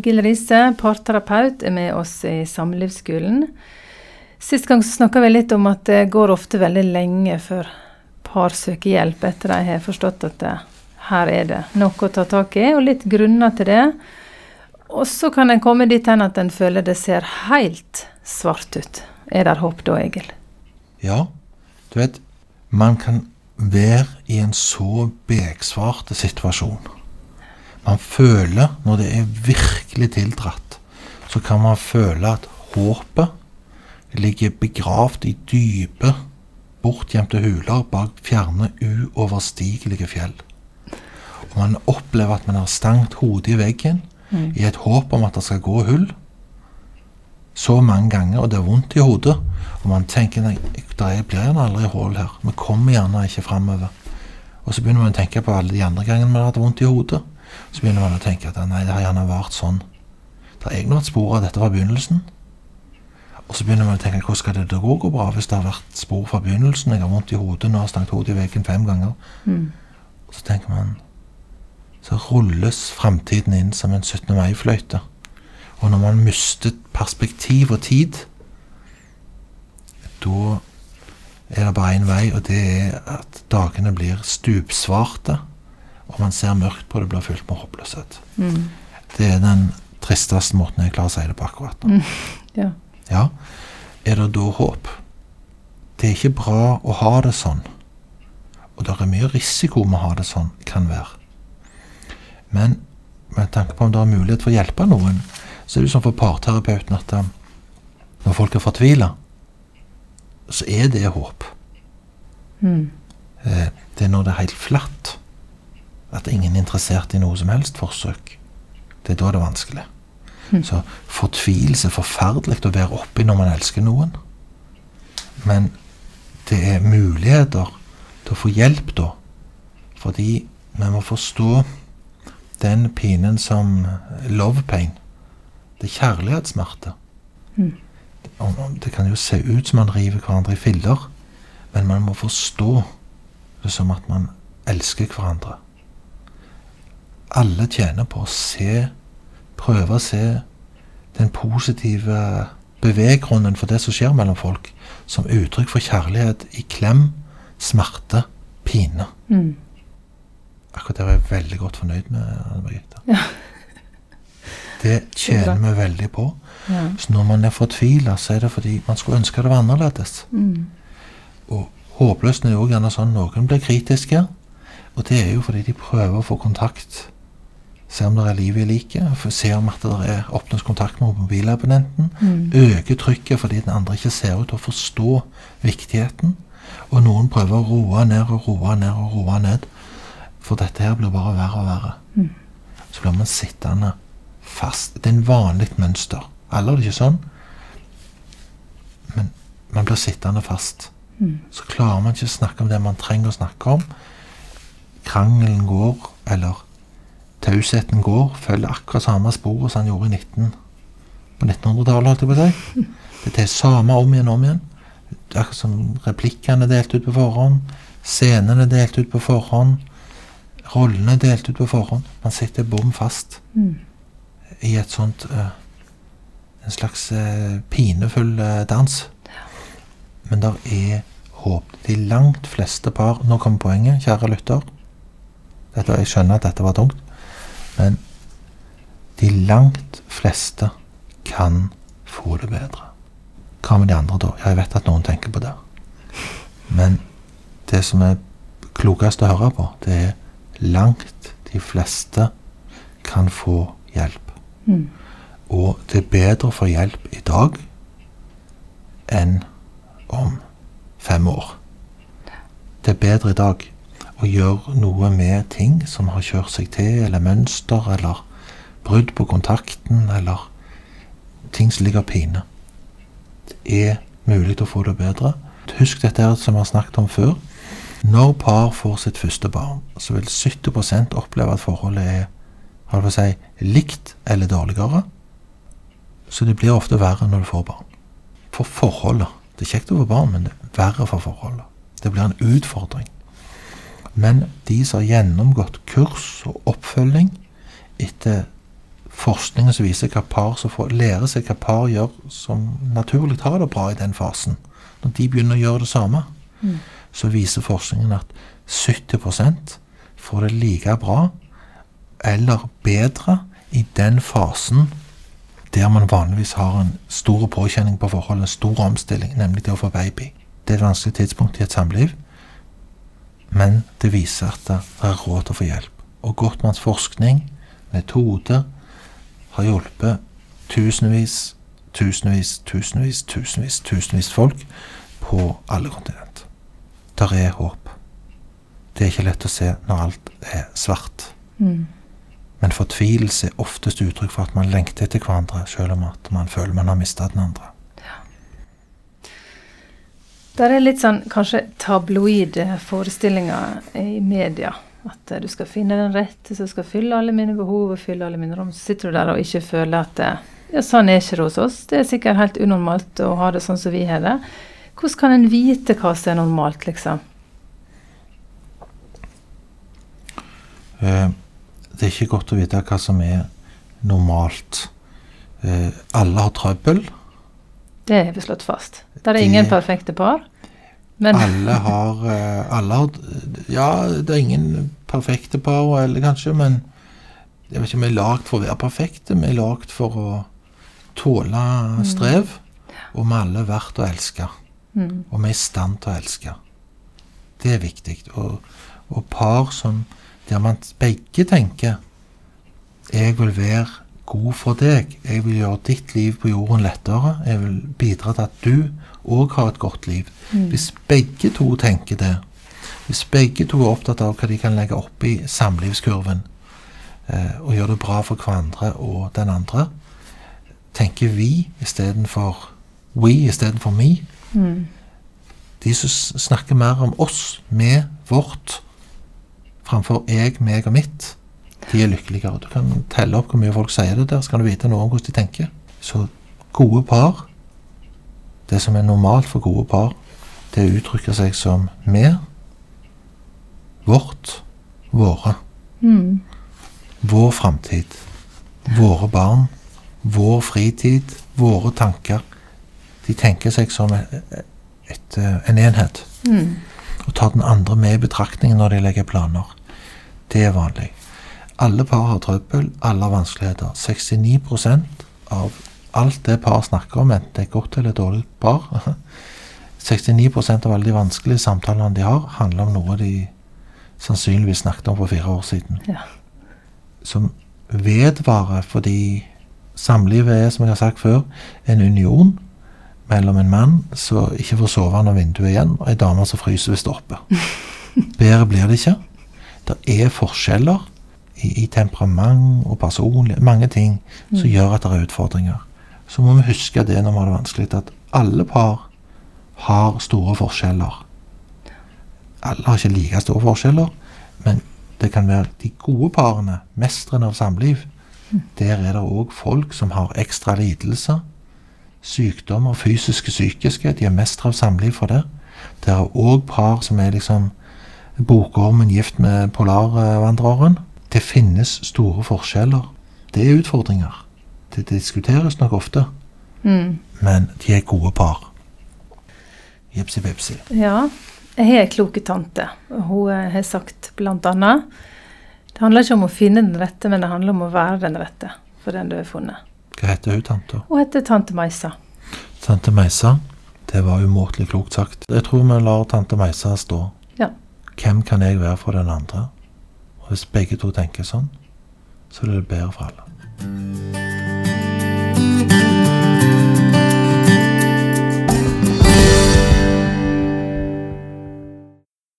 Egil Riise, parterapeut, er med oss i Samlivsskolen. Sist gang snakka vi litt om at det går ofte veldig lenge før par søker hjelp etter de har forstått at det, her er det noe å ta tak i, og litt grunner til det. Og så kan en komme dit hen at en føler det ser helt svart ut. Er det håp da, Egil? Ja, du vet, man kan være i en så beksvart situasjon. Man føler, når det er virkelig tildratt, så kan man føle at håpet ligger begravd i dype, bortgjemte huler bak fjerne, uoverstigelige fjell. Og man opplever at man har stangt hodet i veggen mm. i et håp om at det skal gå hull. Så mange ganger, og det er vondt i hodet. Og man tenker nei, det blir gjerne aldri hull her. Vi kommer gjerne ikke framover. Og så begynner man å tenke på alle de andre gangene man har hatt vondt i hodet. Så begynner man å tenke at nei, det har gjerne vart sånn. Det har egentlig vært spor av dette fra begynnelsen. Og så begynner man å tenke hvordan skal det gå, gå bra hvis det har vært spor fra begynnelsen. Jeg har vondt i hodet nå, har stanget hodet i veggen fem ganger. Mm. Og så tenker man Så rulles framtiden inn som en 17. mai-fløyte. Og når man mister perspektiv og tid, da er det bare én vei, og det er at dagene blir stupsvarte. Og man ser mørkt på det, blir fylt med håpløshet. Mm. Det er den tristeste måten jeg klarer å si det på akkurat nå. Mm. Ja. ja. Er det da håp? Det er ikke bra å ha det sånn. Og det er mye risiko med å ha det sånn, kan være. Men med tanke på om det er mulighet for å hjelpe noen, så er det sånn for parterapeuten at um, når folk er fortvila, så er det håp. Mm. Det er når det er helt flatt, at ingen er interessert i noe som helst forsøk. Det er da det er vanskelig. Mm. Så fortvilelse er forferdelig å være oppi når man elsker noen. Men det er muligheter til å få hjelp da. Fordi vi må forstå den pinen som love pain. Det er kjærlighetssmerte. Mm. Det kan jo se ut som man river hverandre i filler, men man må forstå det som at man elsker hverandre. Alle tjener på å se, prøve å se den positive beveggrunnen for det som skjer mellom folk, som uttrykk for kjærlighet i klem, smerte, pine. Mm. Akkurat det var jeg veldig godt fornøyd med, Anne Margrethe. Ja. Det tjener vi veldig på. Ja. Så når man er fortvila, så er det fordi man skulle ønske det var annerledes. Mm. Og håpløst er jo gjerne sånn noen blir kritiske. Og det er jo fordi de prøver å få kontakt. Se om det er liv i liket. Se om at det er oppnås kontakt med mobilabonnenten. Mm. Øke trykket fordi den andre ikke ser ut til å forstå viktigheten. Og noen prøver å roe ned og roe ned og roe ned. For dette her blir bare verre og verre. Mm. Så blir man sittende fast. Det er en vanlig mønster. Alle har det ikke sånn. Men man blir sittende fast. Mm. Så klarer man ikke å snakke om det man trenger å snakke om. Krangelen går, eller tausheten går, følger akkurat samme spor som han gjorde i 19, på 1900-tallet, holdt jeg på å si. Det er det samme om igjen og om igjen. Akkurat som replikkene er delt ut på forhånd, scenene er delt ut på forhånd, rollene er delt ut på forhånd. Man sitter bom fast. Mm i et sånt uh, En slags uh, pinefull uh, dans. Men der er håp. De langt fleste par Nå kommer poenget, kjære lytter. Dette, jeg skjønner at dette var tungt. Men de langt fleste kan få det bedre. Hva med de andre, da? Ja, jeg vet at noen tenker på det. Men det som er klokest å høre på, det er langt de fleste kan få hjelp. Mm. Og det er bedre å få hjelp i dag enn om fem år. Det er bedre i dag å gjøre noe med ting som har kjørt seg til, eller mønster, eller brudd på kontakten, eller ting som ligger pine. Det er mulig å få det bedre. Husk dette her som vi har snakket om før. Når par får sitt første barn, så vil 70 oppleve at forholdet er holdt på å si, likt eller dårligere. Så det blir ofte verre når du får barn. For forholdet. Det er kjekt å få barn, men det er verre for forholdet. Det blir en utfordring. Men de som har gjennomgått kurs og oppfølging etter forskningen som viser hva par som får, lærer seg hva par gjør som naturlig har det bra i den fasen. Når de begynner å gjøre det samme, Mm. så viser forskningen at 70% får det like bra eller bedre i den fasen der man vanligvis har en stor påkjenning på forholdet, en stor omstilling, nemlig det å få baby. Det er et vanskelig tidspunkt i et samliv, men det viser at det er råd til å få hjelp. Og Gottmanns forskning, metode, har hjulpet tusenvis, tusenvis, tusenvis, tusenvis, tusenvis folk på alle kontinent. Der er håp. Det er ikke lett å se når alt er svart. Mm. Men fortvilelse er oftest uttrykk for at man lengter etter hverandre, selv om at man føler man har mista den andre. Der er litt sånn kanskje tabloide forestillinger i media. At eh, du skal finne den rette som skal fylle alle mine behov og fylle alle mine rom. Så sitter du der og ikke føler at eh, ja, sånn er ikke det hos oss. Det er sikkert helt unormalt å ha det sånn som vi har det. Hvordan kan en vite hva som er normalt, liksom? Eh, Det er ikke godt å vite hva som er normalt. Eh, Alle har trøbbel. Det har vi slått fast. Der er Det- ingen perfekte par. Men Alle har, eh, alle har Ja, det er ingen perfekte par, eller kanskje, men jeg vet ikke vi er lagd for å være perfekte. Vi er lagd for å tåle strev. Og vi er alle verdt å elske. mm, Og vi er i stand til å elske. Det er viktig. Og, og par som der man begge tenker Jeg vil være god for deg. Jeg vil gjøre ditt liv på jorden lettere. Jeg vil bidra til at du òg har et godt liv. mm, Hvis begge to tenker det, hvis begge to er opptatt av hva de kan legge opp i samlivskurven, eh, og gjøre det bra for hverandre og den andre, tenker vi istedenfor we istedenfor me, mm, de som snakker mer om oss, med vårt, framfor jeg, meg og mitt, de er lykkeligere. Du kan telle opp hvor mye folk sier det der, så kan du vite noe om hvordan de tenker. Så gode par, det som er normalt for gode par, det er å uttrykke seg som vi, vårt, våre. mm, Vår framtid. Våre barn. Vår fritid. Våre tanker. De tenker seg som et, et, en enhet. mm, Og tar den andre med i betraktningen når de legger planer. Det er vanlig. Alle par har trøbbel, alle har vanskeligheter. 69% av alt det par snakker om, enten det er godt eller dårlig par 69 av alle de vanskelige samtalene de har, handler om noe de sannsynligvis snakket om for fire år siden. ja. Som vedvarer fordi samlivet er, som jeg har sagt før, en union mellom en mann som ikke får sove når vinduet er igjen, og ei dame som fryser ved er. Bedre blir det ikke. Det er forskjeller i, i temperament og personlighet, mange ting som gjør at det er utfordringer. Så må vi huske det når vi har det vanskelig, at alle par har store forskjeller. Alle har ikke like store forskjeller, men det kan være de gode parene, mestrene av samliv. Der er det òg folk som har ekstra lidelser, sykdommer, fysiske, psykiske. De er mestere av samliv for det. Det er òg par som er liksom bokormen gift med polarvandreren. Det finnes store forskjeller. Det er utfordringer. Det diskuteres nok ofte, Mm. men de er gode par. Jipsi pipsi. Ja, jeg har ei kloke tante. Hun eh, har sagt annet Det handler ikke om å finne den rette, men det handler om å være den rette for den du har funnet. Hva heter hun, tante? Hun heter tante Meisa. Tante Meisa. Det var umåtelig klokt sagt. Jeg tror vi lar tante Meisa stå. Ja. Hvem kan jeg være for den andre? Hvis begge to tenker sånn, så blir det bedre for alle.